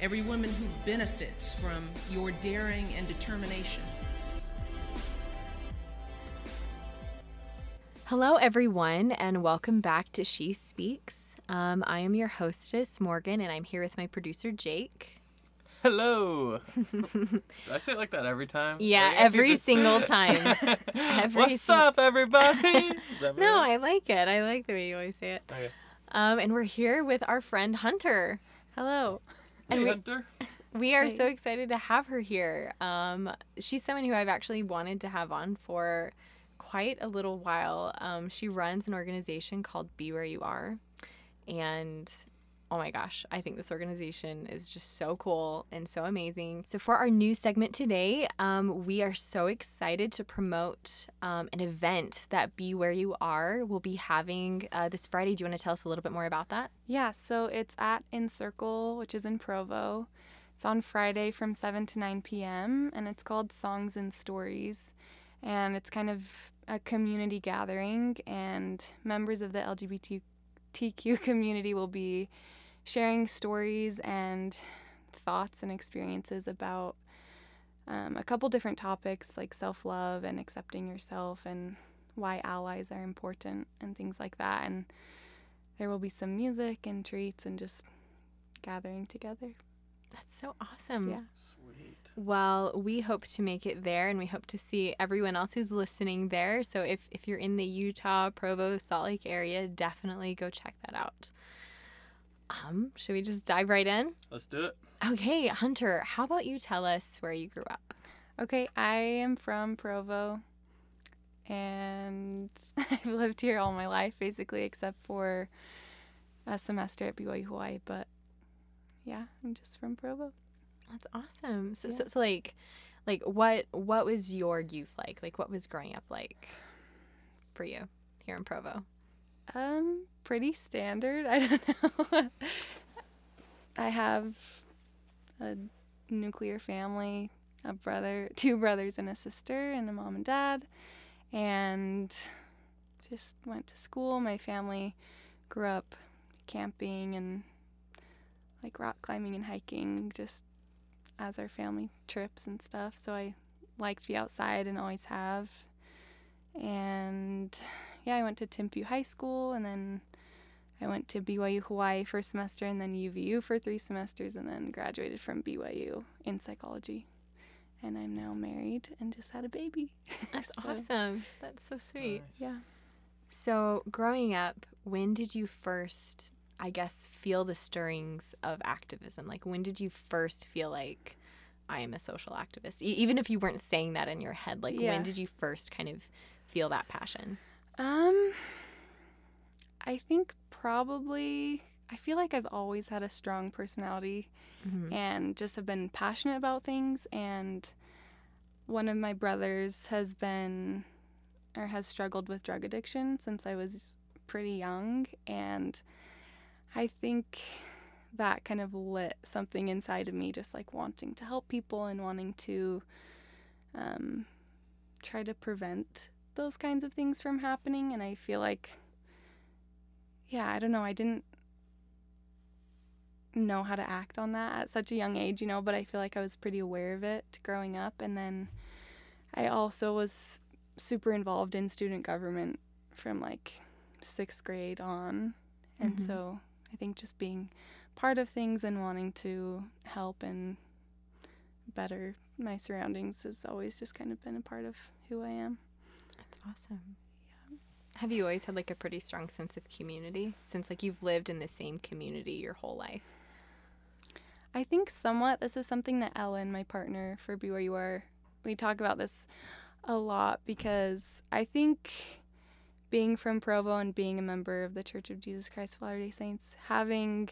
every woman who benefits from your daring and determination. Hello, everyone, and welcome back to She Speaks. Um, I am your hostess, Morgan, and I'm here with my producer, Jake. Hello. Do I say it like that every time? Yeah, Like, every single time. Every What's sing- up, everybody? No, right? I like it. I like the way you always say it. Okay. Um, and we're here with our friend Hunter. Hello. And Hey, we- Hunter. We are Hey. so excited to have her here. Um, she's someone who I've actually wanted to have on for quite a little while. Um, she runs an organization called Be Where You Are. And oh my gosh, I think this organization is just so cool and so amazing. So, for our new segment today, um, we are so excited to promote um, an event that Be Where You Are will be having uh, this Friday. Do you want to tell us a little bit more about that? Yeah, so it's at Encircle, which is in Provo. It's on Friday from 7 to 9 p.m., and it's called Songs and Stories. And it's kind of a community gathering, and members of the LGBTQ community will be sharing stories and thoughts and experiences about um, a couple different topics like self love and accepting yourself and why allies are important and things like that. And there will be some music and treats and just gathering together. That's so awesome. Yeah. Sweet. Well, we hope to make it there and we hope to see everyone else who's listening there. So if, if you're in the Utah, Provo, Salt Lake area, definitely go check that out. Um, should we just dive right in? Let's do it. Okay, Hunter, how about you tell us where you grew up? Okay, I am from Provo and I've lived here all my life basically except for a semester at BYU Hawaii, but yeah, I'm just from Provo. That's awesome. So, Yeah. so, so like, like what what was your youth like? Like, what was growing up like for you here in Provo? Um, pretty standard. I don't know. I have a nuclear family, a brother, two brothers and a sister, and a mom and dad, and just went to school. My family grew up camping and like rock climbing and hiking just as our family trips and stuff. So I like to be outside and always have. And yeah, I went to Timpview High School and then I went to BYU Hawaii for a semester and then UVU for three semesters and then graduated from BYU in psychology. And I'm now married and just had a baby. That's So, awesome. That's so sweet. Nice. Yeah. So, growing up, when did you first, I guess, feel the stirrings of activism? Like, when did you first feel like I am a social activist? E- even if you weren't saying that in your head, like, Yeah. when did you first kind of feel that passion? Um, I think probably. I feel like I've always had a strong personality Mhm. and just have been passionate about things. And one of my brothers has been or has struggled with drug addiction since I was pretty young. And I think that kind of lit something inside of me, just like wanting to help people and wanting to um, try to prevent those kinds of things from happening. And I feel like, yeah, I don't know, I didn't know how to act on that at such a young age, you know, but I feel like I was pretty aware of it growing up. And then I also was super involved in student government from like sixth grade on. And Mhm. so I think just being part of things and wanting to help and better my surroundings has always just kind of been a part of who I am. Awesome. Have you always had like a pretty strong sense of community since like you've lived in the same community your whole life? I think somewhat this is something that Ellen, my partner for Be Where You Are, we talk about this a lot because I think being from Provo and being a member of the Church of Jesus Christ of Latter day Saints, having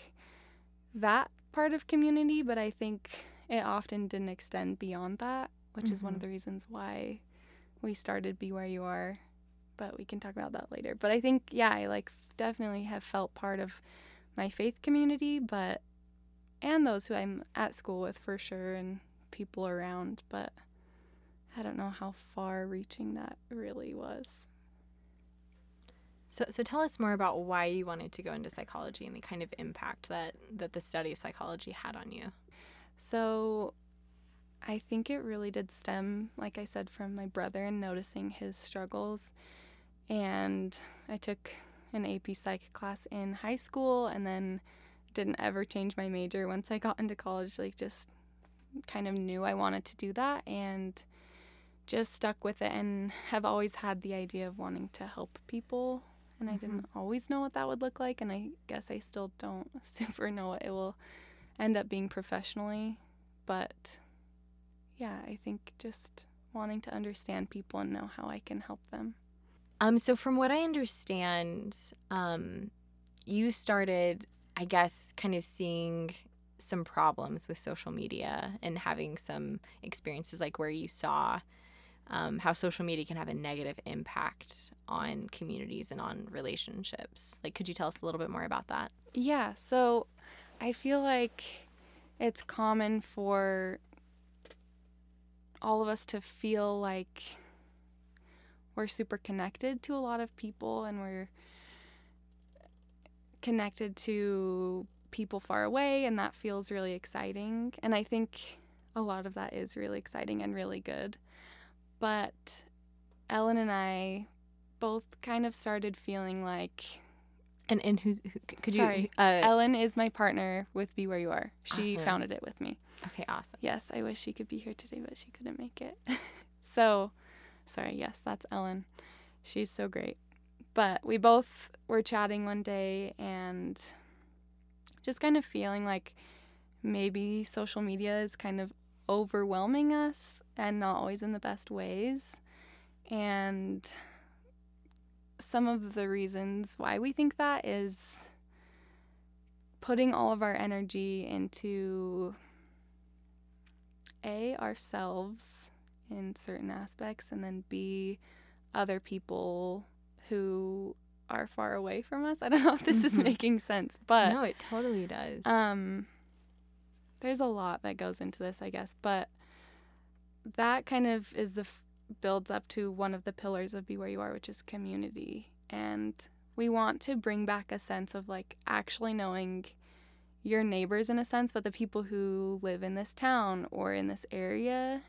that part of community, but I think it often didn't extend beyond that. which is one of Mhm. the reasons why we started Be Where You Are. But we can talk about that later. But I think, yeah, I like definitely have felt part of my faith community, but and those who I'm at school with for sure and people around. But I don't know how far reaching that really was. So, so tell us more about why you wanted to go into psychology and the kind of impact that that the study of psychology had on you. So I think it really did stem, like I said, from my brother and noticing his struggles. And I took an AP Psych class in high school and then didn't ever change my major once I got into college. Like, just kind of knew I wanted to do that and just stuck with it and have always had the idea of wanting to help people. And I didn't mm-hmm. always know what that would look like. And I guess I still don't super know what it will end up being professionally. But yeah, I think just wanting to understand people and know how I can help them. Um, so from what I understand, um, you started, I guess, kind of seeing some problems with social media and having some experiences like where you saw um, how social media can have a negative impact on communities and on relationships. Like, could you tell us a little bit more about that? Yeah, so I feel like it's common for all of us to feel like we're super connected to a lot of people and we're connected to people far away and that feels really exciting and I think a lot of that is really exciting and really good. But Ellen and I both kind of started feeling like And and who's who, could Sorry, you? Uh, Ellen is my partner with Be Where You Are. She Awesome. founded it with me. Okay, awesome. Yes, I wish she could be here today, but she couldn't make it. so, sorry, yes, that's Ellen. She's so great. But we both were chatting one day and just kind of feeling like maybe social media is kind of overwhelming us and not always in the best ways. And some of the reasons why we think that is putting all of our energy into a ourselves in certain aspects and then b other people who are far away from us i don't know if this is Mhm. making sense but no, it totally does. um, there's a lot that goes into this, I guess, but that kind of is the f- builds up to one of the pillars of Be Where You Are, which is community, and we want to bring back a sense of like actually knowing your neighbors in a sense, but the people who live in this town or in this area,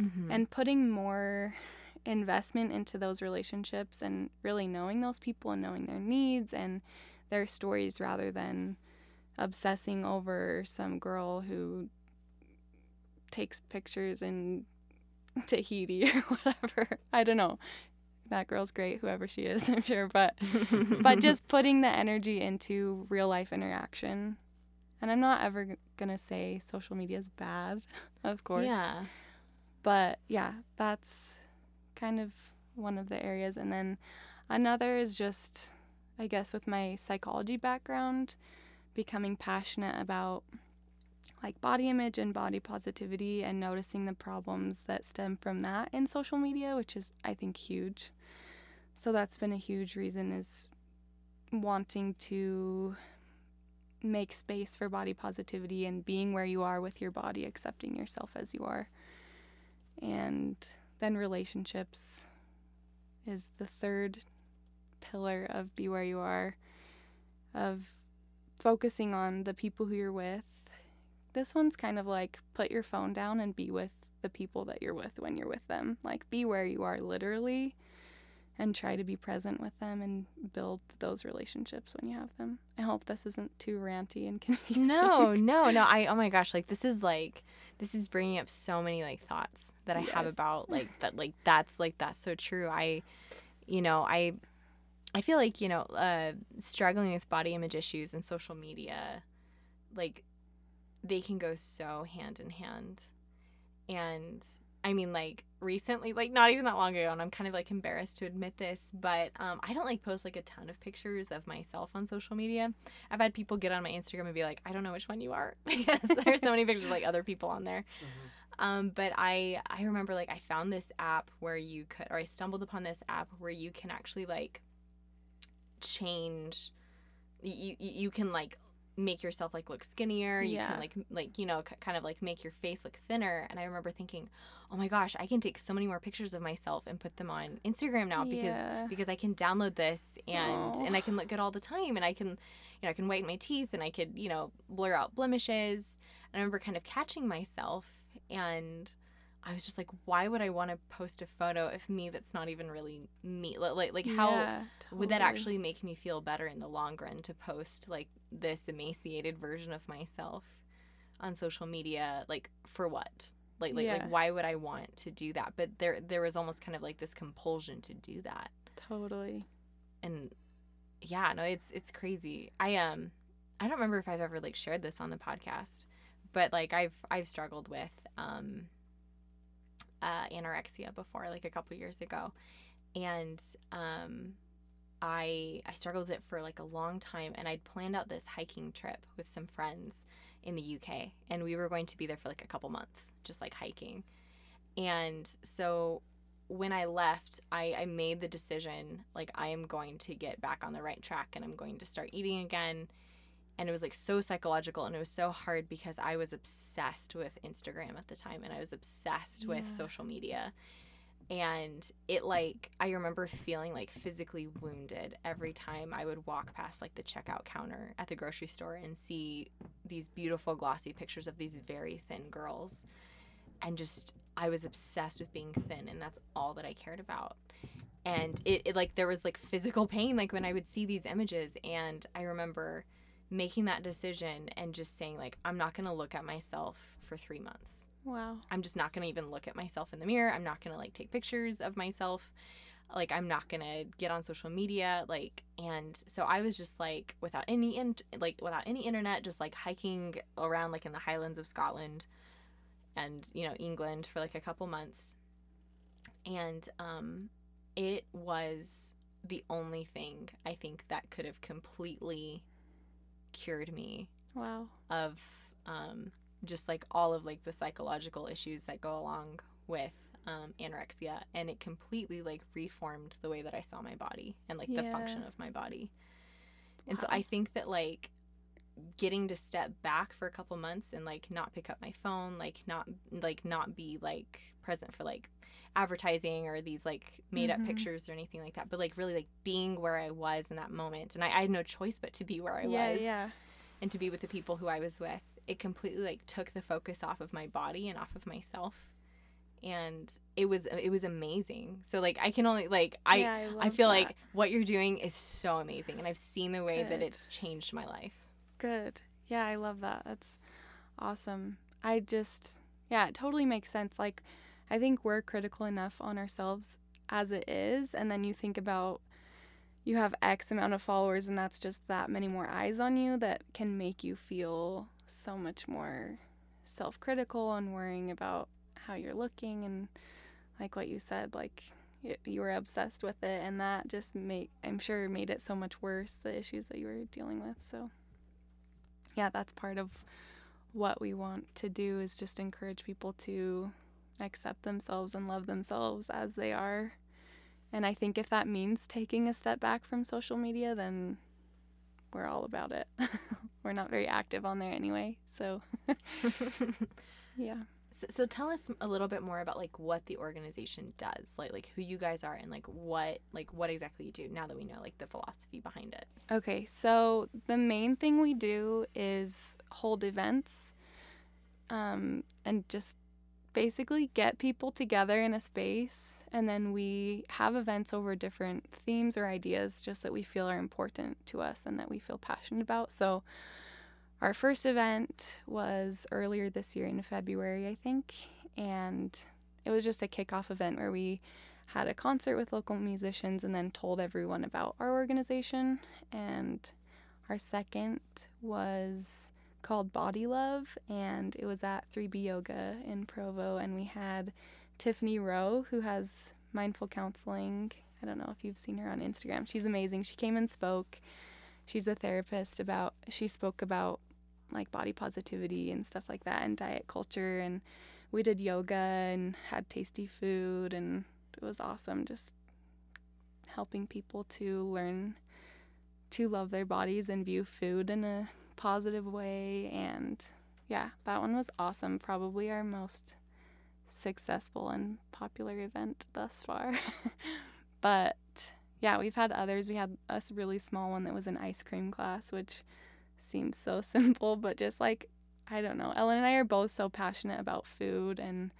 Mhm. and putting more investment into those relationships and really knowing those people and knowing their needs and their stories rather than obsessing over some girl who takes pictures in Tahiti or whatever. I don't know. That girl's great, whoever she is, I'm sure, but but just putting the energy into real life interaction. And I'm not ever g- going to say social media is bad, of course. yeah. But yeah, that's kind of one of the areas. And then another is just, I guess, with my psychology background, becoming passionate about like body image and body positivity and noticing the problems that stem from that in social media, which is, I think, huge. So that's been a huge reason is wanting to make space for body positivity and being where you are with your body, accepting yourself as you are. And then relationships is the third pillar of be where you are of focusing on the people who you're with. This one's kind of like put your phone down and be with the people that you're with when you're with them. Like be where you are literally and try to be present with them and build those relationships when you have them i hope this isn't too ranty and confusing No, no, no. I oh my gosh, like this is like this is bringing up so many like thoughts that I have about like that like that's like that's so true. I you know, I I feel like, you know, uh struggling with body image issues and social media like they can go so hand in hand. And I mean like recently, like not even that long ago, and I'm kind of like embarrassed to admit this, but um, I don't like post like a ton of pictures of myself on social media. I've had people get on my Instagram and be like, I don't know which one you are because there's so many pictures of like other people on there. Um, but I I remember like I found this app where you could or I stumbled upon this app where you can actually like change you, you can like make yourself like look skinnier you Yeah. can like like you know k- kind of like make your face look thinner and i remember thinking oh my gosh i can take so many more pictures of myself and put them on instagram now because Yeah. because i can download this and Aw. and i can look good all the time and i can you know i can whiten my teeth and i could you know blur out blemishes and i remember kind of catching myself and i was just like why would i want to post a photo of me that's not even really me? Like like, how Yeah, would that actually make me feel better in the long run to post like this emaciated version of myself on social media like for what? Like like, Yeah. like why would i want to do that? But there there was almost kind of like this compulsion to do that. Totally. and yeah no it's it's crazy. I um i don't remember if i've ever like shared this on the podcast but like i've i've struggled with um uh anorexia before like a couple years ago and um i i struggled with it for like a long time and i'd planned out this hiking trip with some friends in the uk and we were going to be there for like a couple months just like hiking and so when I left, I, I made the decision like I am going to get back on the right track and I'm going to start eating again. And it was like so psychological and it was so hard because I was obsessed with Instagram at the time and I was obsessed with social media. And it like, I remember feeling like physically wounded every time I would walk past like the checkout counter at the grocery store and see these beautiful glossy pictures of these very thin girls. And just, I was obsessed with being thin and that's all that I cared about. And it, it like there was like physical pain like when I would see these images and I remember making that decision and just saying like I'm not going to look at myself for 3 months. Wow. I'm just not going to even look at myself in the mirror. I'm not going to like take pictures of myself. Like I'm not going to get on social media like and so I was just like without any in, like without any internet just like hiking around like in the highlands of Scotland and you know England for like a couple months. And um it was the only thing I think that could have completely cured me Wow. of um, just like all of like the psychological issues that go along with um, anorexia and it completely like reformed the way that i saw my body and like the function of my body. And so i think that like getting to step back for a couple months and like not pick up my phone like not like not be like present for like advertising or these like made up Mhm. pictures or anything like that but like really like being where i was in that moment and i, I had no choice but to be where i yeah, was yeah. and to be with the people who I was with, it completely like took the focus off of my body and off of myself. And it was it was amazing. So like I can only like I Yeah, I I feel that. like what you're doing is so amazing and I've seen the way that it's changed my life. Good. Yeah, I love that. That's awesome. I just, yeah, it totally makes sense. Like, I think we're critical enough on ourselves as it is. And then you think about you have X amount of followers, and that's just that many more eyes on you that can make you feel so much more self critical and worrying about how you're looking. And like what you said, like, you were obsessed with it, and that just made, I'm sure, made it so much worse, the issues that you were dealing with. So, yeah, that's part of what we want to do is just encourage people to accept themselves and love themselves as they are. And I think if that means taking a step back from social media, then we're all about it. we're not very active on there anyway. So, yeah. So, so tell us a little bit more about like what the organization does, like like who you guys are and like what like what exactly you do now that we know like the philosophy behind it. Okay, so the main thing we do is hold events um, and just basically get people together in a space. And then we have events over different themes or ideas just that we feel are important to us and that we feel passionate about. So our first event was earlier this year in February, I think. And it was just a kickoff event where we had a concert with local musicians and then told everyone about our organization. And our second was called Body Love, and it was at 3B Yoga in Provo. And we had Tiffany Rowe, who has mindful counseling. I don't know if you've seen her on Instagram. She's amazing. She came and spoke. She's a therapist about, she spoke about like body positivity and stuff like that and diet culture. And we did yoga and had tasty food, and it was awesome. Just helping people to learn to love their bodies and view food in a positive way. And yeah, that one was awesome. Probably our most successful and popular event thus far. but yeah, we've had others. We had a really small one that was an ice cream class, which seems so simple, but just like, I don't know. Ellen and I are both so passionate about food and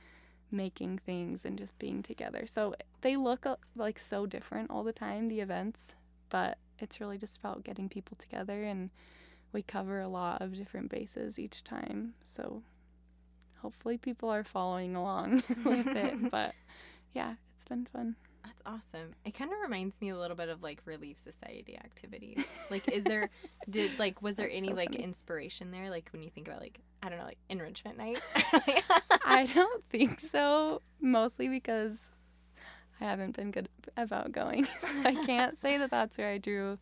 making things and just being together. So they look uh, like so different all the time, the events, but it's really just about getting people together and we cover a lot of different bases each time. So hopefully people are following along with it. But yeah, it's been fun. That's awesome. It kind of reminds me a little bit of like Relief Society activities. Like, is there, did, like, was there That's any so like inspiration there? Like, when you think about, like, I don't know, like enrichment night? I don't think so, mostly because I haven't been good about going. So I can't say that that's where I drew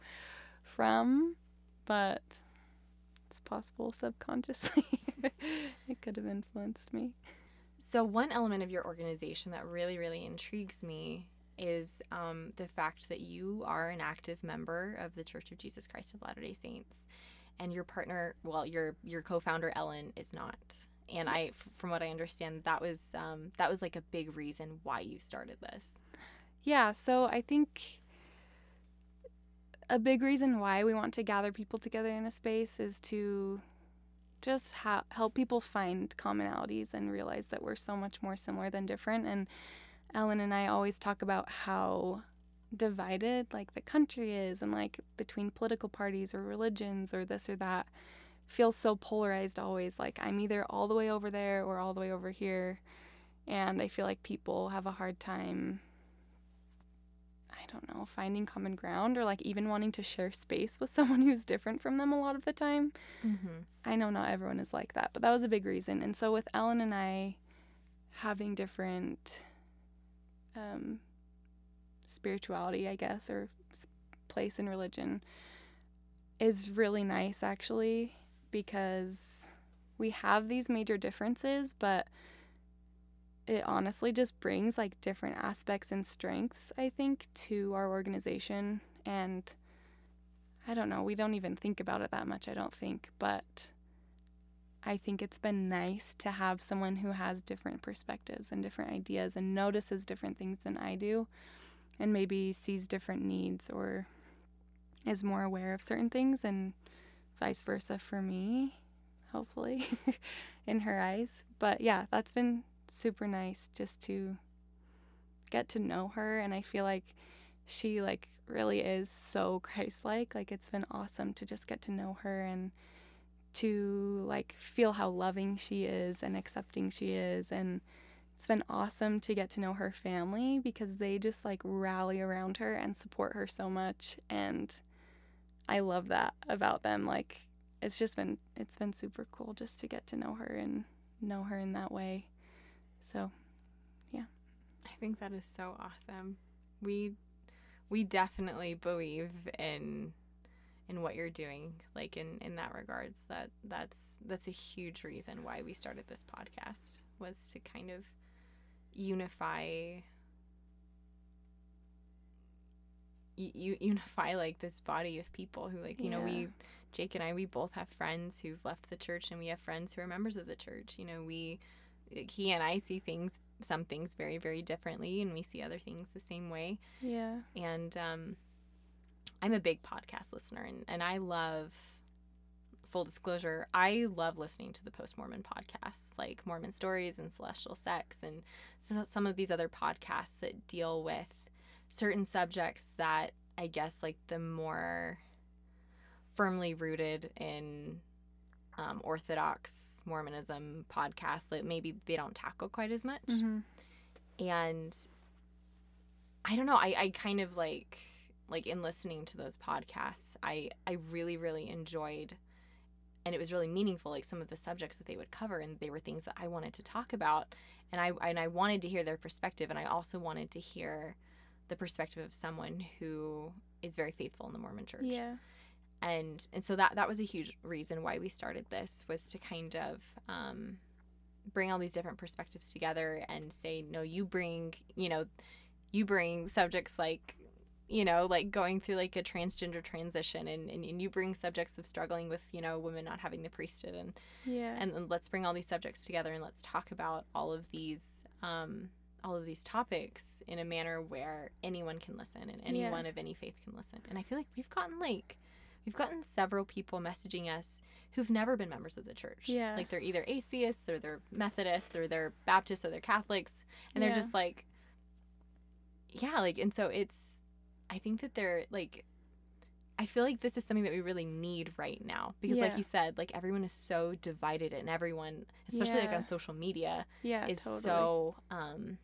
from, but it's possible subconsciously. it could have influenced me. So, one element of your organization that really, really intrigues me is um, the fact that you are an active member of the Church of Jesus Christ of Latter day Saints. And your partner, well, your your co-founder Ellen is not. And I, from what I understand, that was um, that was like a big reason why you started this. Yeah, so I think a big reason why we want to gather people together in a space is to just ha- help people find commonalities and realize that we're so much more similar than different. And Ellen and I always talk about how divided like the country is and like between political parties or religions or this or that feels so polarized always like I'm either all the way over there or all the way over here and I feel like people have a hard time don't know, finding common ground or like even wanting to share space with someone who's different from them a lot of the time. Mm-hmm. I know not everyone is like that, but that was a big reason. And so with Ellen and I having different um, spirituality, I guess, or place in religion is really nice actually because we have these major differences, but it honestly just brings like different aspects and strengths, I think, to our organization. And I don't know, we don't even think about it that much, I don't think, but I think it's been nice to have someone who has different perspectives and different ideas and notices different things than I do and maybe sees different needs or is more aware of certain things and vice versa for me, hopefully, in her eyes. But yeah, that's been super nice just to get to know her and I feel like she like really is so Christ-like. Like it's been awesome to just get to know her and to like feel how loving she is and accepting she is and it's been awesome to get to know her family because they just like rally around her and support her so much and I love that about them like it's just been it's been super cool just to get to know her and know her in that way so yeah. I think that is so awesome. We we definitely believe in in what you're doing like in in that regards that that's that's a huge reason why we started this podcast was to kind of unify you, you unify like this body of people who like you know we Jake and I we both have friends who've left the church and we have friends who are members of the church you know we like, he and I see things some things very very differently and we see other things the same way. Yeah. And um, I'm a big podcast listener, and, and I love, full disclosure, I love listening to the post Mormon podcasts like Mormon Stories and Celestial Sex, and so, some of these other podcasts that deal with certain subjects that I guess like the more firmly rooted in um, Orthodox Mormonism podcasts that maybe they don't tackle quite as much. Mm-hmm. and i don't know I, I kind of like like in listening to those podcasts i i really really enjoyed and it was really meaningful like some of the subjects that they would cover and they were things that i wanted to talk about. And i and i wanted to hear their perspective and i also wanted to hear the perspective of someone who is very faithful in the mormon church. Yeah and and so that that was a huge reason why we started this was to kind of um, bring all these different perspectives together and say, no, you bring, you know, you bring subjects like you know like going through like a transgender transition and, and, and you bring subjects of struggling with you know women not having the priesthood and Yeah. and, and let's bring all these subjects together and let's talk about all of these um, all of these topics in a manner where anyone can listen and anyone of any faith can listen and i feel like we've gotten like we've gotten several people messaging us who've never been members of the church Yeah. like they're either atheists or they're methodists or they're baptists or they're catholics and they're Yeah. just like yeah like and so it's i think that they're like i feel like this is something that we really need right now because like you said like everyone is so divided and everyone especially like on social media yeah, is totally. so um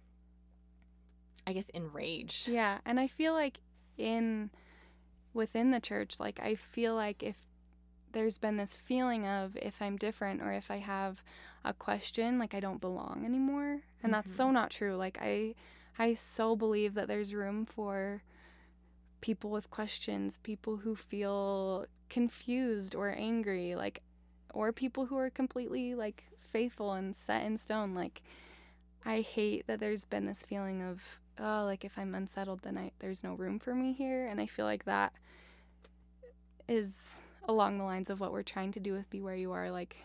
i guess enraged Yeah, and I feel like in within the church, like I feel like if there's been this feeling of if I'm different or if I have a question, like I don't belong anymore. And that's so mm-hmm. not true. Like I I so believe that there's room for people with questions, people who feel confused or angry, like or people who are completely like faithful and set in stone. Like I hate that there's been this feeling of oh, like if I'm unsettled, then I there's no room for me here, and I feel like that is along the lines of what we're trying to do with Be Where You Are. Like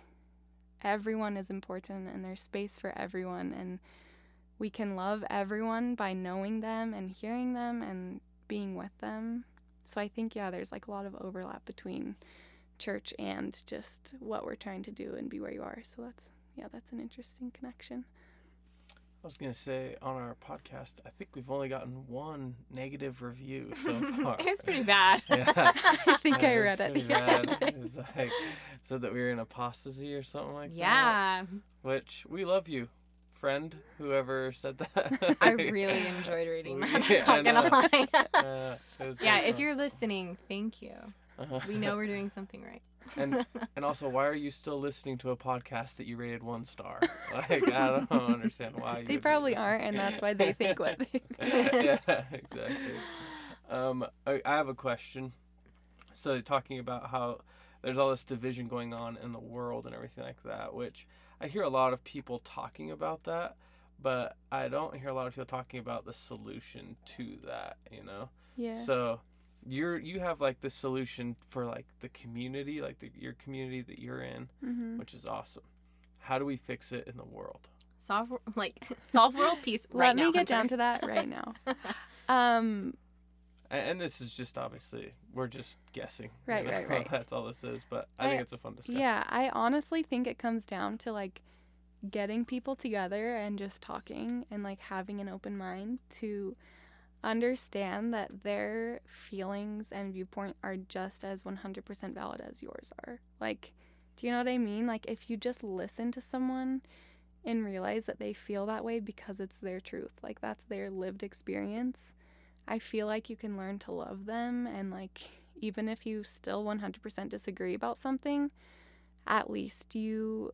everyone is important, and there's space for everyone, and we can love everyone by knowing them and hearing them and being with them. So I think yeah, there's like a lot of overlap between church and just what we're trying to do and Be Where You Are. So that's yeah, that's an interesting connection. I was gonna say on our podcast, I think we've only gotten one negative review so far. it's pretty bad Yeah. I think Yeah, I it read it. pretty bad. It was like said that we were in apostasy or something like that. yeah Which we love you, friend. Whoever said that. i really enjoyed reading that Yeah, i'm not gonna lie Uh, yeah if fun. you're listening thank you Uh-huh. we know we're doing something right and and also, why are you still listening to a podcast that you rated one star? Like I don't understand why. They probably aren't, and that's why they think what they yeah, exactly. Um, I, I have a question. So talking about how there's all this division going on in the world and everything like that, which I hear a lot of people talking about that, but I don't hear a lot of people talking about the solution to that. You know. Yeah. So you're you have like the solution for like the community, like the, your community that you're in, hmm which is awesome. How do we fix it in the world? solve like solve world peace right Let now me get down to that right now. Um, And, and this is just obviously we're just guessing. you Right, know? right, right. That's all this is, but I, I- think it's a fun discussion. yeah, I honestly think it comes down to like getting people together and just talking and like having an open mind to understand that their feelings and viewpoint are just as 100% valid as yours are. Like, do you know what I mean? Like, if you just listen to someone and realize that they feel that way because it's their truth, like, that's their lived experience, I feel like you can learn to love them. And, like, even if you still 100% disagree about something, at least you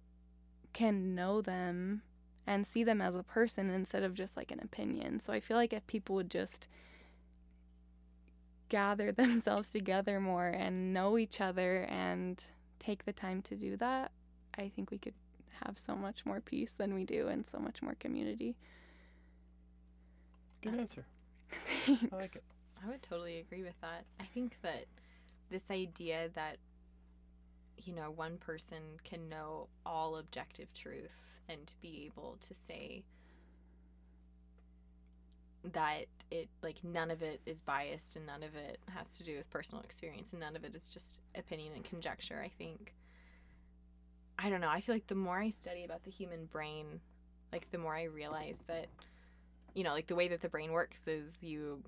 can know them and see them as a person instead of just like an opinion. So I feel like if people would just gather themselves together more and know each other and take the time to do that, I think we could have so much more peace than we do and so much more community. Good answer. Thanks. I like it. I would totally agree with that. I think that this idea that you know one person can know all objective truth and to be able to say that it like none of it is biased and none of it has to do with personal experience and none of it is just opinion and conjecture. I think I don't know. I feel like the more I study about the human brain, like the more I realize that you know, like the way that the brain works is you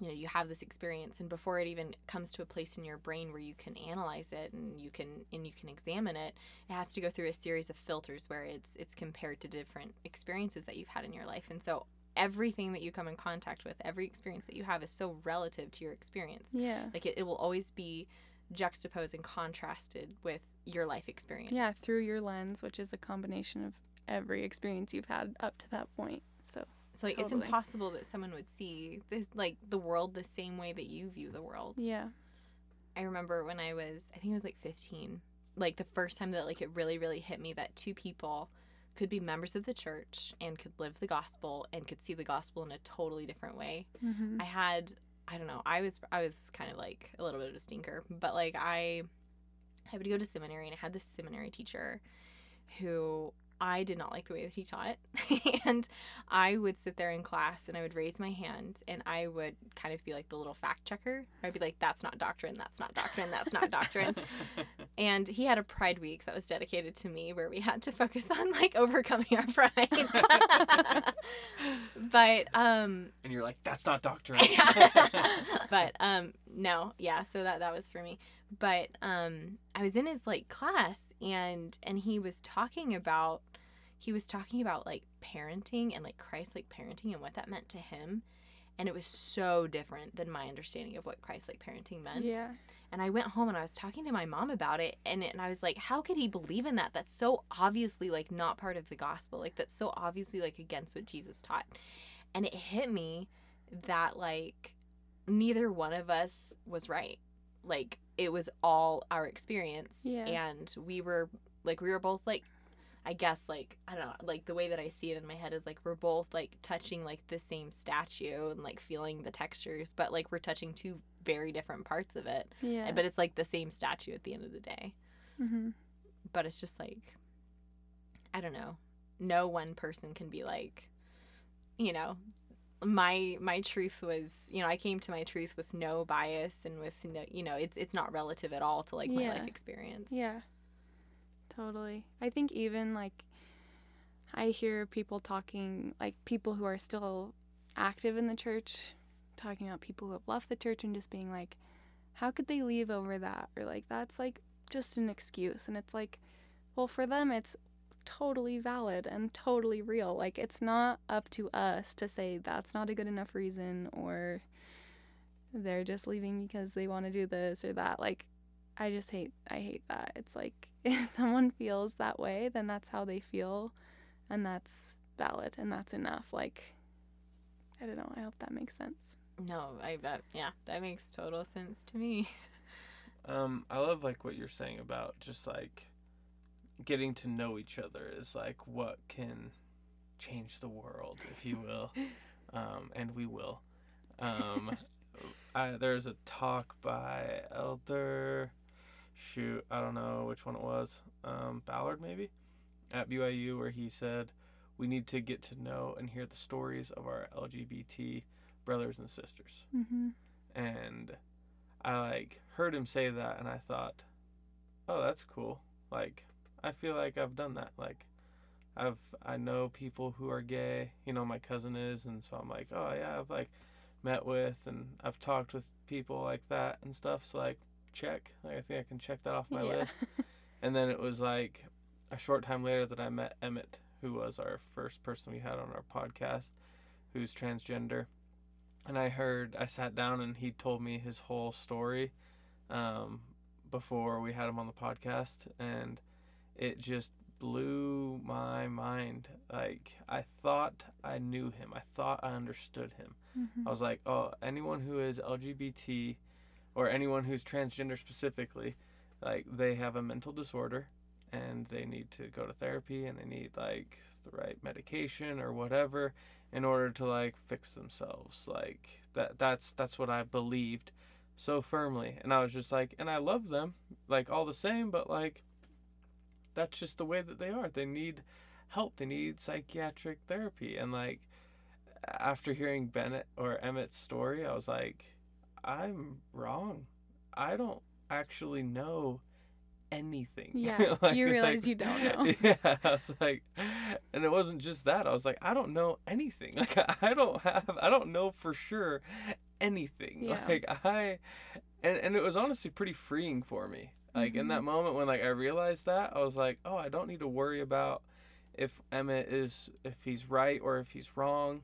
you know you have this experience and before it even comes to a place in your brain where you can analyze it and you can and you can examine it it has to go through a series of filters where it's it's compared to different experiences that you've had in your life and so everything that you come in contact with every experience that you have is so relative to your experience Yeah. like it, it will always be juxtaposed and contrasted with your life experience Yeah, through your lens, which is a combination of every experience you've had up to that point. So, like, it's impossible that someone would see the, like the world the same way that you view the world yeah. I remember when I was, I think it was like 15, like the first time that like it really, really hit me that two people could be members of the church and could live the gospel and could see the gospel in a totally different way. Mm-hmm. I had I don't know, I was I was kind of like a little bit of a stinker, but like I I would go to seminary and I had this seminary teacher who I did not like the way that he taught. and I would sit there in class and I would raise my hand and I would kind of be like the little fact checker. I'd be like, that's not doctrine, that's not doctrine, that's not doctrine. and he had a pride week that was dedicated to me where we had to focus on like overcoming our pride. but um and you're like, that's not doctrine. but um no yeah so that that was for me but um i was in his like class and and he was talking about he was talking about like parenting and like christ like parenting and what that meant to him. And it was so different than my understanding of what christ like parenting meant. Yeah. and I went home and I was talking to my mom about it and and I was like how could he believe in that? That's so obviously like not part of the gospel. Like that's so obviously like against what Jesus taught. And it hit me that like neither one of us was right. Like it was all our experience Yeah. and we were like we were both like I guess like I don't know like the way that I see it in my head is like we're both like touching like the same statue and like feeling the textures but like we're touching two very different parts of it Yeah. but it's like the same statue at the end of the day mm-hmm. but it's just like i don't know no one person can be like you know my my truth was you know i came to my truth with no bias and with no you know it's it's not relative at all to like my Yeah. life experience Yeah. Totally. I think even like I hear people talking like people who are still active in the church talking about people who have left the church and just being like how could they leave over that? Or like that's like just an excuse. And it's like well for them it's totally valid and totally real. Like it's not up to us to say that's not a good enough reason or they're just leaving because they want to do this or that. Like I just hate I hate that. It's like if someone feels that way, then that's how they feel and that's valid and that's enough. Like I don't know, I hope that makes sense. no i bet yeah that makes total sense to me Um, I love like what you're saying about just like getting to know each other is like what can change the world, if you will, um, and we will. Um, I, there's a talk by Elder, shoot, I don't know which one it was, um, Ballard maybe, at BYU, where he said we need to get to know and hear the stories of our LGBT brothers and sisters Mhm. and I like heard him say that and I thought, "Oh, that's cool." Like I feel like I've done that. Like I've I know people who are gay, you know, my cousin is and so I'm like, "Oh, yeah, I've like met with and I've talked with people like that and stuff." So like check. Like I think I can check that off my Yeah. list. And then it was like a short time later that I met Emmett, who was our first person we had on our podcast, who's transgender. And I heard, I sat down and he told me his whole story um, before we had him on the podcast. And it just blew my mind. Like, I thought I knew him, I thought I understood him. Mhm. I was like, oh, anyone who is LGBT or anyone who's transgender specifically, like they have a mental disorder and they need to go to therapy and they need like the right medication or whatever in order to like fix themselves. Like that that's that's what I believed so firmly. And I was just like, and I love them like all the same, but like that's just the way that they are. They need help. They need psychiatric therapy and like after hearing Bennett or Emmett's story, I was like, I'm wrong. I don't actually know anything. Yeah, you realize you don't know. Yeah, I was like, and it wasn't just that. I was like, I don't know anything. Like, I don't have, I don't know for sure anything. Yeah. Like, I, and and it was honestly pretty freeing for me. Like in that mm-hmm. moment when like I realized that, I was like, oh, I don't need to worry about if Emmett is if he's right or if he's wrong.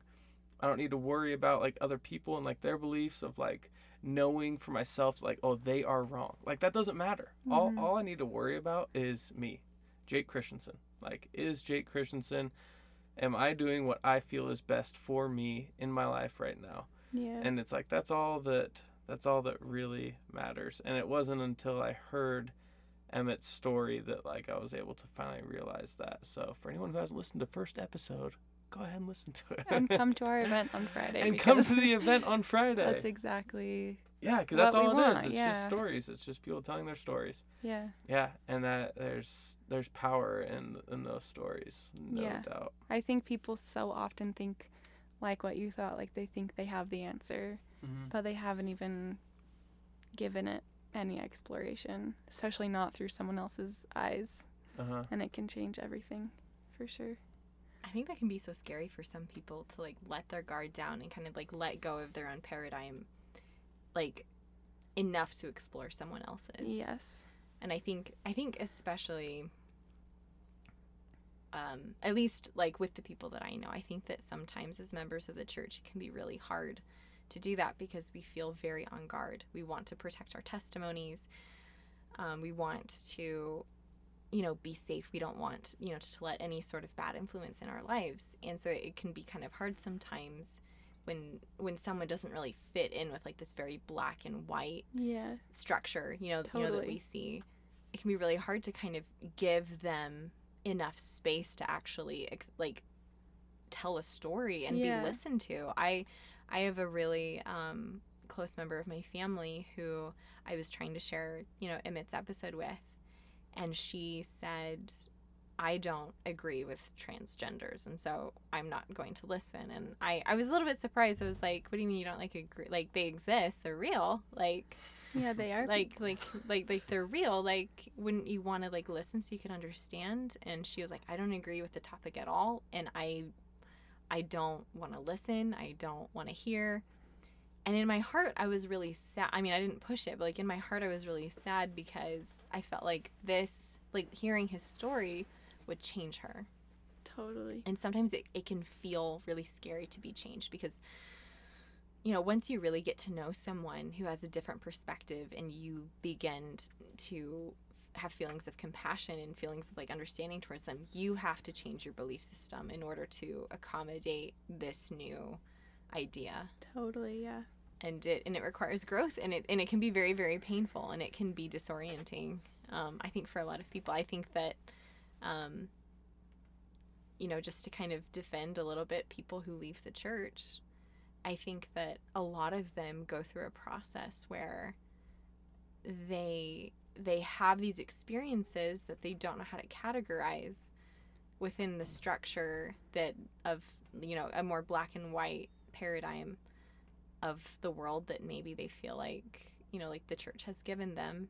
I don't need to worry about like other people and like their beliefs of like knowing for myself like oh they are wrong. Like that doesn't matter. All Mhm. all I need to worry about is me, Jake Christensen. Like is Jake Christensen am I doing what I feel is best for me in my life right now? Yeah. and it's like that's all that that's all that really matters and it wasn't until i heard Emmett's story that like I was able to finally realize that. So for anyone who hasn't listened to the first episode, go ahead and listen to it. and come to our event on Friday. and come to the event on Friday. That's exactly yeah, because that's all it is. want, It's yeah. just stories. It's just people telling their stories. yeah. Yeah, and that there's there's power in in those stories, no Yeah. doubt. I think people so often think like what you thought, like they think they have the answer, Mm-hmm. but they haven't even given it any exploration, especially not through someone else's eyes, Uh huh. and it can change everything for sure. I think that can be so scary for some people to like let their guard down and kind of like let go of their own paradigm, like enough to explore someone else's. Yes. and I think I think especially um, at least like with the people that I know, I think that sometimes as members of the church it can be really hard to do that because we feel very on guard. We want to protect our testimonies. Um, we want to, you know, be safe. We don't want, you know, to let any sort of bad influence in our lives. And so it can be kind of hard sometimes when when someone doesn't really fit in with like this very black and white Yeah. structure you know you know that we see it can be really hard to kind of give them enough space to actually ex- like tell a story and Yeah. be listened to i i have a really um close member of my family who i was trying to share you know emmett's episode with and she said i don't agree with transgenders and so i'm not going to listen. And i i was a little bit surprised. I was like what do you mean you don't like agree like they exist they're real like Yeah, they are. like like like like they're real like wouldn't you want to like listen so you can understand? And she was like i don't agree with the topic at all and i i don't want to listen i don't want to hear and in my heart i was really sad i mean i didn't push it but like in my heart i was really sad because i felt like this like hearing his story would change her totally. and sometimes it, it can feel really scary to be changed because you know once you really get to know someone who has a different perspective and you begin to have feelings of compassion and feelings of like understanding towards them you have to change your belief system in order to accommodate this new idea Totally, yeah. And it and it requires growth and it and it can be very very painful and it can be disorienting um, i think for a lot of people. I think that um, you know just to kind of defend a little bit people who leave the church i think that a lot of them go through a process where they they have these experiences that they don't know how to categorize within the structure that of you know a more black and white paradigm of the world that maybe they feel like you know like the church has given them.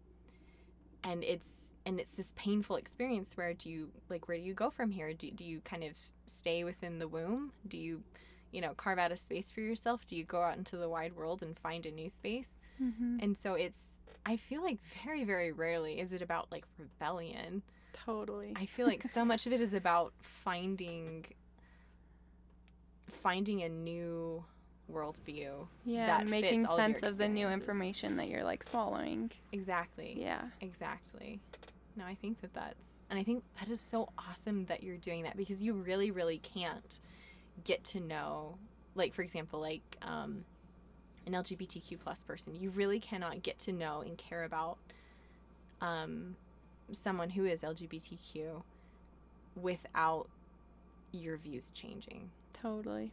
And it's and it's this painful experience where do you like where do you go from here? Do, do you kind of stay within the womb? Do you you know carve out a space for yourself? Do you go out into the wide world and find a new space? Mm-hmm. and so it's i feel like very very rarely is it about like rebellion. Totally. I feel like so much of it is about finding finding a new worldview. yeah, that making all of sense of the new information that you're like swallowing. Exactly. Yeah. Exactly. No, I think that that's, and I think that is so awesome that you're doing that because you really, really can't get to know, like for example, like um, an LGBTQ plus person, you really cannot get to know and care about um, someone who is LGBTQ without your views changing. Totally.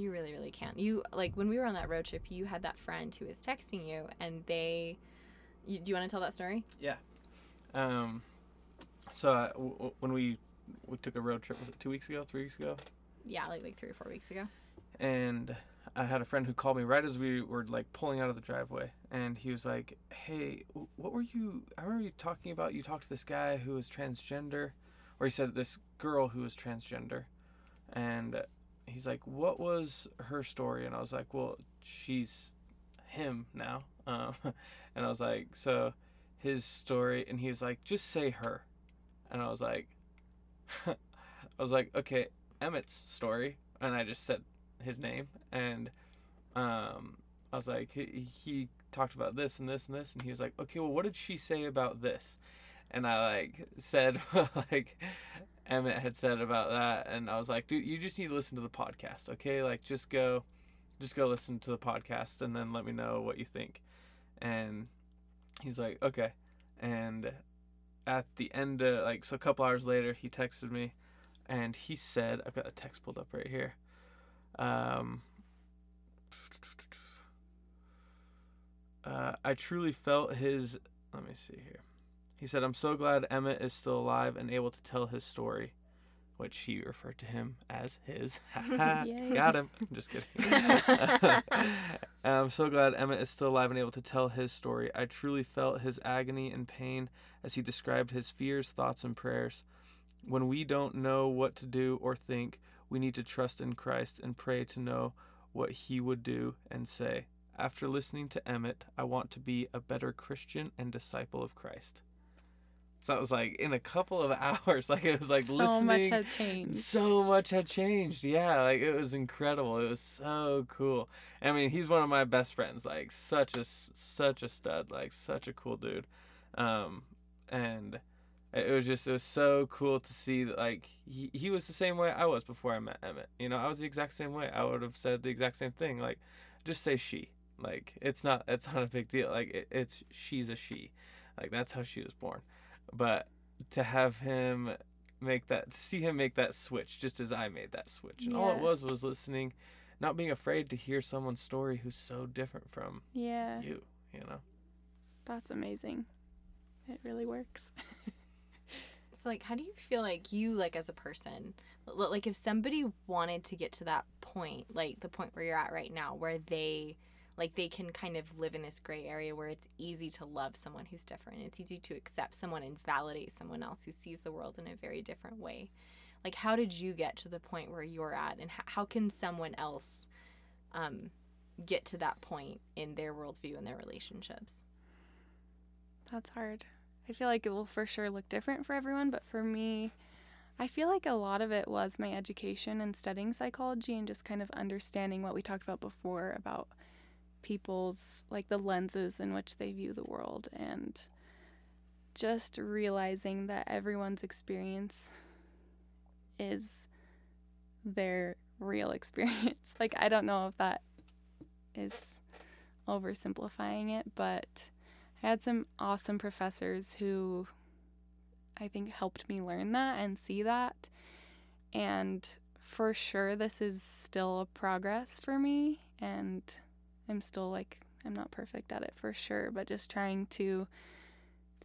You really, really can't. You like when we were on that road trip, you had that friend who was texting you, and they. You, do you want to tell that story? Yeah. Um. So uh, w- w- when we we took a road trip, was it two weeks ago, three weeks ago? Yeah, like like three or four weeks ago. and I had a friend who called me right as we were like pulling out of the driveway, and he was like, "Hey, what were you? I remember you talking about. You talked to this guy who was transgender, or he said this girl who was transgender, and he's like, what was her story? And I was like, well, she's him now, um, and I was like, so his story, and he was like, just say her, and I was like, I was like, okay, Emmett's story, and I just said his name. And um I was like he, he talked about this and this and this. And he was like okay well what did she say about this and I like said like Emmett had said about that and I was like dude you just need to listen to the podcast okay like just go just go listen to the podcast and then let me know what you think and he's like okay and at the end of like so a couple hours later he texted me and he said I've got a text pulled up right here. Um uh, I truly felt his let me see here. He said, I'm so glad Emmett is still alive and able to tell his story, which he referred to him as his. Got him. I'm just kidding. I'm um, so glad Emmett is still alive and able to tell his story. I truly felt his agony and pain as he described his fears, thoughts, and prayers. When we don't know what to do or think, we need to trust in Christ and pray to know what he would do and say. After listening to Emmett, I want to be a better Christian and disciple of Christ. So it was like in a couple of hours, like it was like so listening. much had changed. So much had changed. Yeah, like it was incredible. It was so cool. I mean, he's one of my best friends. Like such a such a stud. Like such a cool dude. Um, and it was just it was so cool to see that like he he was the same way I was before I met Emmett. You know, I was the exact same way. I would have said the exact same thing. Like, just say she. Like it's not it's not a big deal. Like it, it's she's a she. Like that's how she was born but to have him make that to see him make that switch just as I made that switch and all it was was listening not being afraid to hear someone's story who's so different from Yeah, you you know that's amazing. It really works. So like how do you feel like you like as a person like if somebody wanted to get to that point like the point where you're at right now where they like they can kind of live in this gray area where it's easy to love someone who's different. It's easy to accept someone and validate someone else who sees the world in a very different way. Like how did you get to the point where you're at? And how, can someone else um get to that point in their worldview and their relationships? That's hard. I feel like it will for sure look different for everyone, but for me, I feel like a lot of it was my education and studying psychology and just kind of understanding what we talked about before about people's like the lenses in which they view the world and just realizing that everyone's experience is their real experience. like I don't know if that is oversimplifying it, but I had some awesome professors who I think helped me learn that and see that. And for sure, this is still a progress for me. And I'm still like, I'm not perfect at it for sure, but just trying to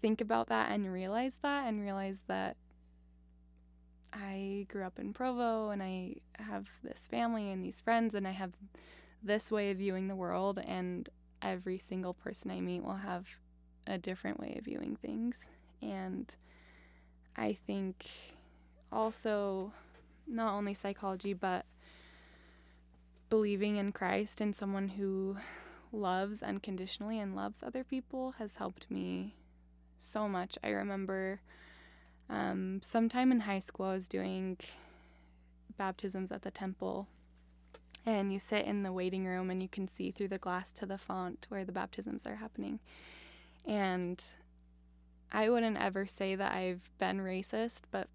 think about that and realize that and realize that I grew up in Provo and I have this family and these friends and I have this way of viewing the world and every single person I meet will have a different way of viewing things. And I think also not only psychology, but believing in Christ and someone who loves unconditionally and loves other people has helped me so much. I remember um, sometime in high school, I was doing baptisms at the temple. And you sit in the waiting room and you can see through the glass to the font where the baptisms are happening. And I wouldn't ever say that I've been racist, but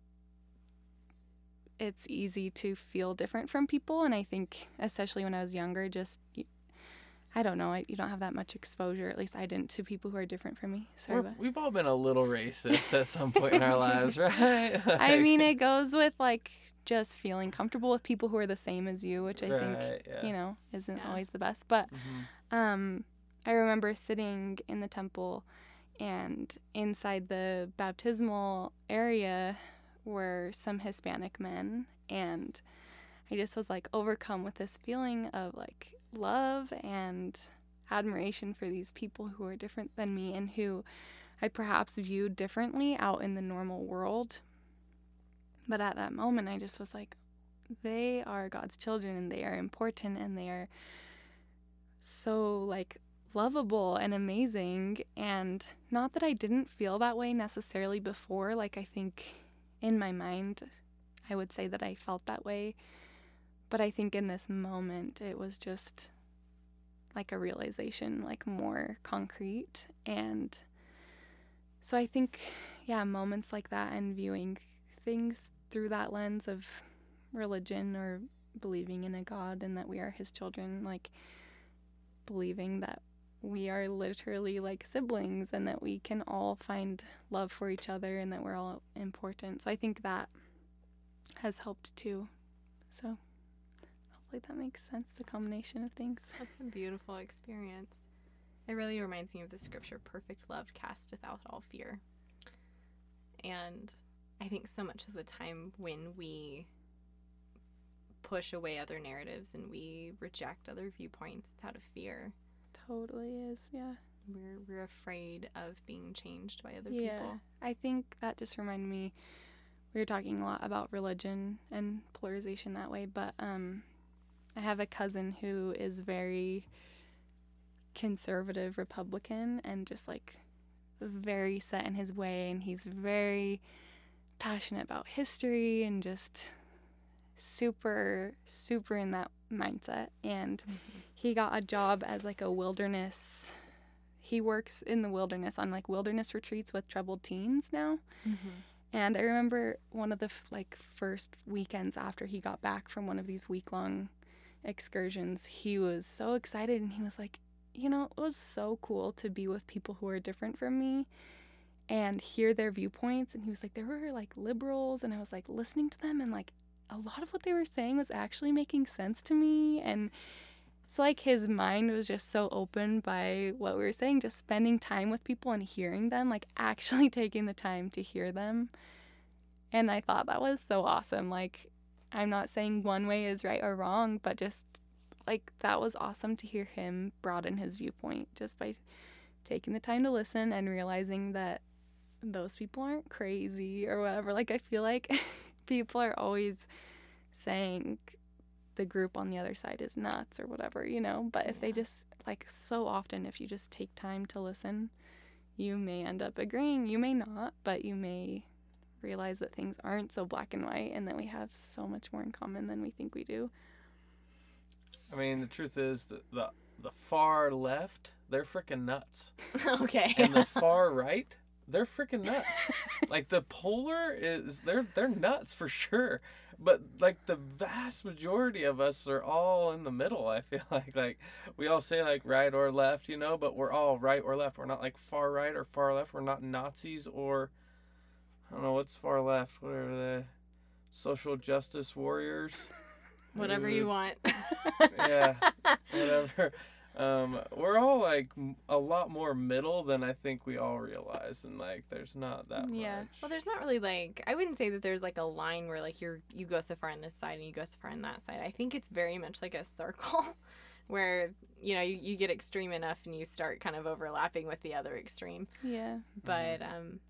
it's easy to feel different from people. And I think, especially when I was younger, just, I don't know, I, you don't have that much exposure, at least I didn't, to people who are different from me. Sorry We're, about we've all been a little racist at some point in our lives right I mean, it goes with like just feeling comfortable with people who are the same as you, which I think, yeah. you know, isn't Yeah. always the best. But Mhm. um, I remember sitting in the temple, and inside the baptismal area were some Hispanic men, and I just was like overcome with this feeling of like love and admiration for these people who are different than me and who I perhaps viewed differently out in the normal world. But at that moment, I just was like, they are God's children and they are important and they are so like lovable and amazing. And not that I didn't feel that way necessarily before. Like, I think in my mind, I would say that I felt that way. But I think in this moment, it was just like a realization, like more concrete. And so I think, yeah, moments like that and viewing things through that lens of religion or believing in a God and that we are His children, like believing that we are literally like siblings and that we can all find love for each other and that we're all important. So I think that has helped too. So hopefully that makes sense, the combination of things. That's a beautiful experience. It really reminds me of the scripture perfect love casteth out all fear. And I think so much of the time when we push away other narratives and we reject other viewpoints, it's out of fear. Totally is, yeah. We're we're afraid of being changed by other yeah. people. I think that just reminded me we were talking a lot about religion and polarization that way, but um I have a cousin who is very conservative Republican and just like very set in his way and he's very passionate about history and just super super in that mindset. And mm-hmm. he got a job as like a wilderness he works in the wilderness on like wilderness retreats with troubled teens now. Mm-hmm. And i remember one of the f- like first weekends after he got back from one of these week long excursions he was so excited and he was like you know it was so cool to be with people who are different from me and hear their viewpoints. And he was like there were like liberals. And i was like listening to them and like a lot of what they were saying was actually making sense to me and it's like his mind was just so open by what we were saying just spending time with people and hearing them like actually taking the time to hear them. And i thought that was so awesome like i'm not saying one way is right or wrong but just like that was awesome to hear him broaden his viewpoint just by taking the time to listen and realizing that those people aren't crazy or whatever. Like i feel like people are always saying the group on the other side is nuts or whatever, you know. But if they just, like, so often, if you just take time to listen, you may end up agreeing. You may not, but you may realize that things aren't so black and white and that we have so much more in common than we think we do. I mean, the truth is that the the far left, they're freaking nuts, okay. and the far right, they're freaking nuts. like the polar is they're they're nuts for sure. But like the vast majority of us are all in the middle. I feel like like we all say like right or left, you know, but we're all right or left. We're not like far right or far left. We're not Nazis or I don't know what's far left. What are the social justice warriors? Whatever you want. yeah, whatever. Um, we're all like a lot more middle than I think we all realize, and like there's not that Yeah. much. Well, there's not really like I wouldn't say that there's like a line where like you're you go so far on this side and you go so far on that side. I think it's very much like a circle where you know you, you get extreme enough and you start kind of overlapping with the other extreme. Yeah. But um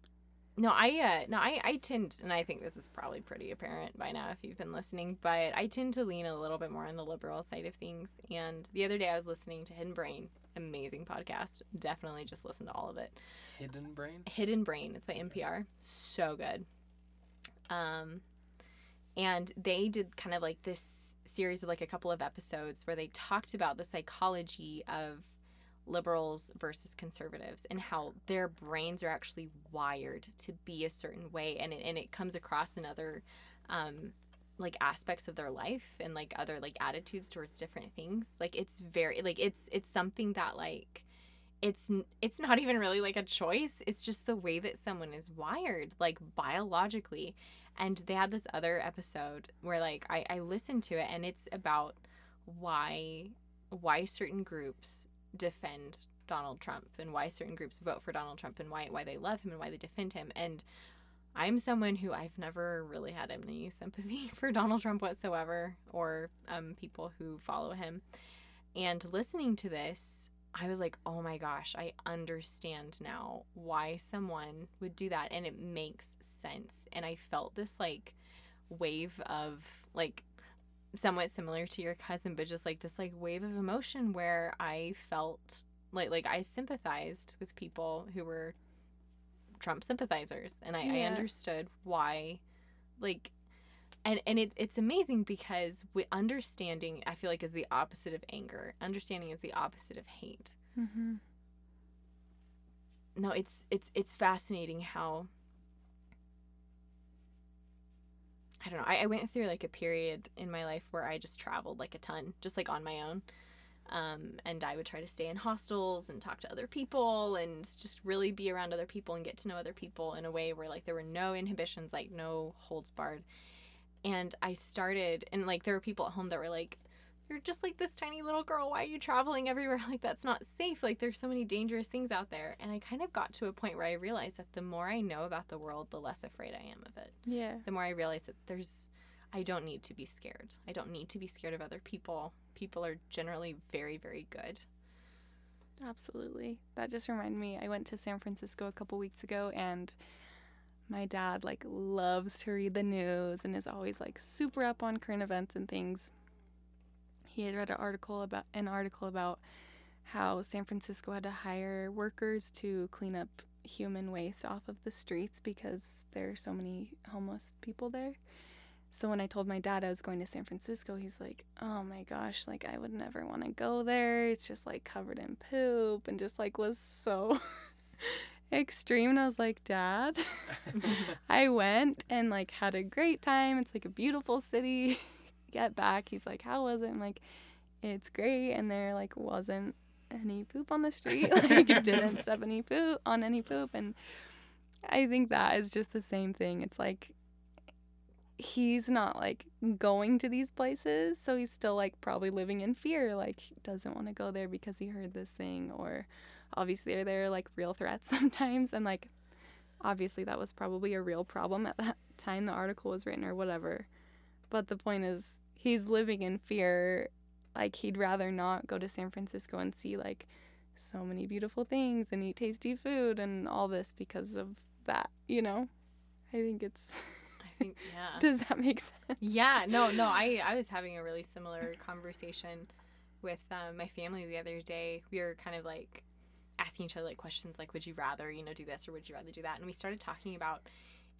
no, I uh no, I I tend and I think this is probably pretty apparent by now if you've been listening, but I tend to lean a little bit more on the liberal side of things. And the other day I was listening to Hidden Brain, amazing podcast. Definitely just listen to all of it. Hidden brain. Hidden Brain. It's by NPR. So good. Um, and they did kind of like this series of like a couple of episodes where they talked about the psychology of liberals versus conservatives and how their brains are actually wired to be a certain way. And it, and it comes across in other um like aspects of their life and like other like attitudes towards different things. Like it's very like it's it's something that like it's it's not even really like a choice. It's just the way that someone is wired like biologically. And they had this other episode where like I, I listened to it and it's about why why certain groups defend Donald Trump and why certain groups vote for Donald Trump and why why they love him and why they defend him and I'm someone who I've never really had any sympathy for Donald Trump whatsoever or um, people who follow him. And listening to this, I was like, oh my gosh, I understand now why someone would do that. And it makes sense. And I felt this like wave of like somewhat similar to your cousin, but just like this like wave of emotion where I felt like like I sympathized with people who were Trump sympathizers and I, I understood why like and and it, it's amazing because we understanding I feel like is the opposite of anger. Understanding is the opposite of hate. Mm-hmm. No, it's it's it's fascinating how I don't know. I, I went through like a period in my life where I just traveled like a ton, just like on my own. Um, and I would try to stay in hostels and talk to other people and just really be around other people and get to know other people in a way where like there were no inhibitions, like no holds barred. And I started, and like there were people at home that were like, you're just like this tiny little girl. Why are you traveling everywhere? Like, that's not safe. Like, there's so many dangerous things out there. And I kind of got to a point where I realized that the more I know about the world, the less afraid I am of it. Yeah. The more I realize that there's, I don't need to be scared. I don't need to be scared of other people. People are generally very, very good. Absolutely. That just reminded me. I went to San Francisco a couple weeks ago and my dad like loves to read the news and is always like super up on current events and things. He had read an article about an article about how San Francisco had to hire workers to clean up human waste off of the streets because there are so many homeless people there. So when I told my dad I was going to San Francisco, he's like, "Oh my gosh, like I would never want to go there. It's just like covered in poop and just like was so extreme." And I was like, "Dad, I went and like had a great time. It's like a beautiful city. Get back." He's like, "How was it?" I'm like, "It's great." And there like wasn't any poop on the street. like didn't step any poop on any poop and I think that is just the same thing. It's like he's not like going to these places, so he's still like probably living in fear, like doesn't want to go there because he heard this thing or obviously are there like real threats sometimes and like obviously that was probably a real problem at that time the article was written or whatever. But the point is he's living in fear like he'd rather not go to San Francisco and see like so many beautiful things and eat tasty food and all this because of that, you know? I think it's I think, yeah. Does that make sense? Yeah, no, no. I, I was having a really similar conversation with um, my family the other day. We were kind of like asking each other like questions like, would you rather, you know, do this or would you rather do that? And we started talking about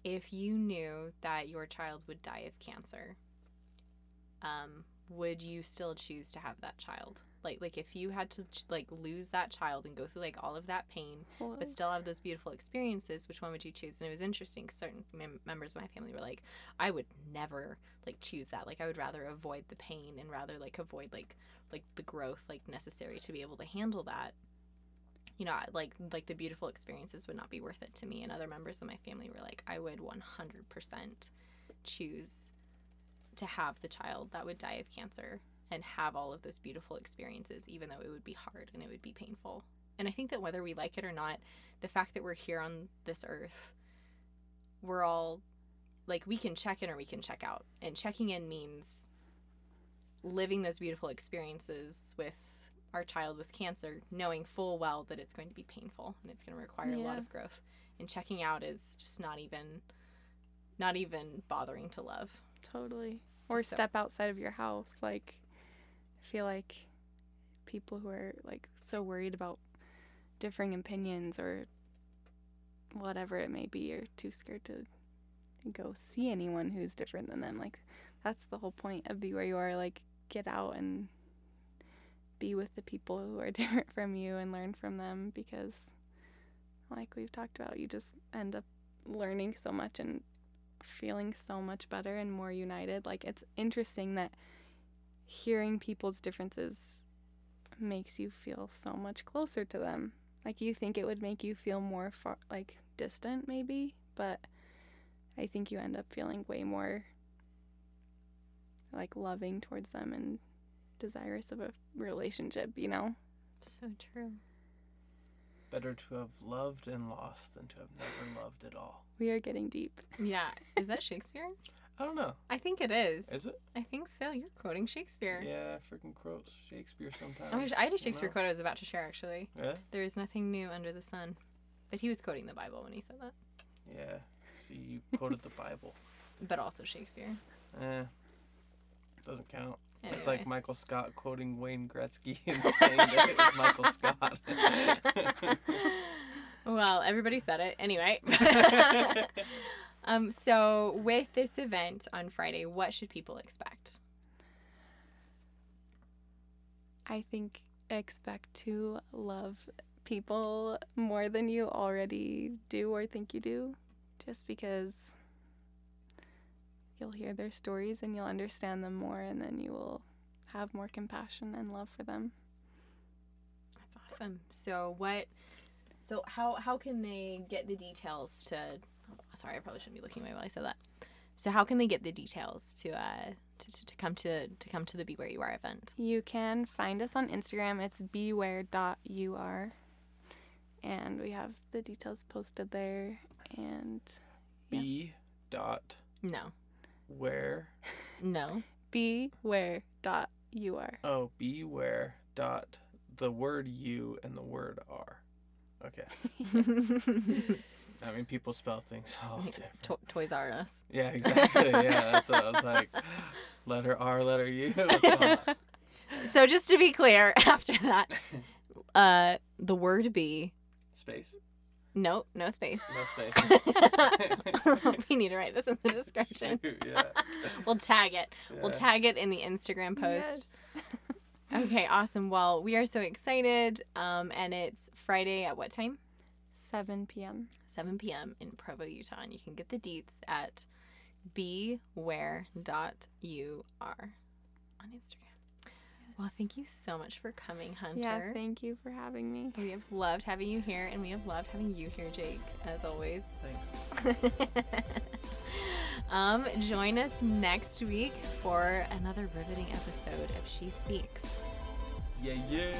if you knew that your child would die of cancer, um, would you still choose to have that child? Like, like if you had to like lose that child and go through like all of that pain, but still have those beautiful experiences, which one would you choose? And it was interesting. 'cause Certain mem- members of my family were like, I would never like choose that. Like, I would rather avoid the pain and rather like avoid like like the growth like necessary to be able to handle that. You know, like like the beautiful experiences would not be worth it to me. And other members of my family were like, I would 100% choose to have the child that would die of cancer and have all of those beautiful experiences, even though it would be hard and it would be painful. And I think that whether we like it or not, the fact that we're here on this earth, we're all like, we can check in or we can check out. And checking in means living those beautiful experiences with our child with cancer, knowing full well that it's going to be painful and it's going to require a lot of growth. And checking out is just not even, not even bothering to love. Totally. Or Just so- step outside of your house. Like, I feel like people who are like so worried about differing opinions or whatever it may be are too scared to go see anyone who's different than them. Like, that's the whole point of Be Where You Are. Like, get out and be with the people who are different from you and learn from them because, like we've talked about, you just end up learning so much and feeling so much better and more united. Like it's interesting that hearing people's differences makes you feel so much closer to them. Like you think it would make you feel more far like distant maybe, but I think you end up feeling way more like loving towards them and desirous of a relationship, you know? So true. Better to have loved and lost than to have never loved at all. We are getting deep. Yeah. Is that Shakespeare? I don't know. I think it is. Is it? I think so. You're quoting Shakespeare. Yeah, I freaking quote Shakespeare sometimes. I, wish, I had a Shakespeare know? quote I was about to share actually. Yeah? There is nothing new under the sun. But he was quoting the Bible when he said that. Yeah. See, you quoted the Bible. But also Shakespeare. Eh. Doesn't count. It's like Michael Scott quoting Wayne Gretzky and saying that it was Michael Scott. well, everybody said it. Anyway. um, so, with this event on Friday, what should people expect? I think expect to love people more than you already do or think you do, just because you'll hear their stories and you'll understand them more, and then you will have more compassion and love for them. That's awesome. So what? So how how can they get the details to? oh, sorry, I probably shouldn't be looking away while I said that. So how can they get the details to uh to, to, to come to to come to the Be Where You Are event? You can find us on Instagram. It's beware.ur. And we have the details posted there. And Yeah. B dot No, where no. Beware dot you are. oh beware dot the word you and the word are. Okay. I mean people spell things all different. To- Toys R Us. Yeah, exactly. Yeah, that's what I was like. Letter R, letter U. So just to be clear, after that, uh, the word be Space. No, no space. No space. we need to write this in the description. yeah. We'll tag it. We'll tag it in the Instagram post. Okay, awesome. Well, we are so excited. Um, and it's Friday at what time? 7 p.m. 7 p.m. in Provo, Utah. And you can get the deets at beware.ur on Instagram. Well, thank you so much for coming, Hunter. Yeah, thank you for having me. we have loved having you here, and we have loved having you here, Jake, as always. Thanks. um, join us next week for another riveting episode of She Speaks. Yeah, yeah.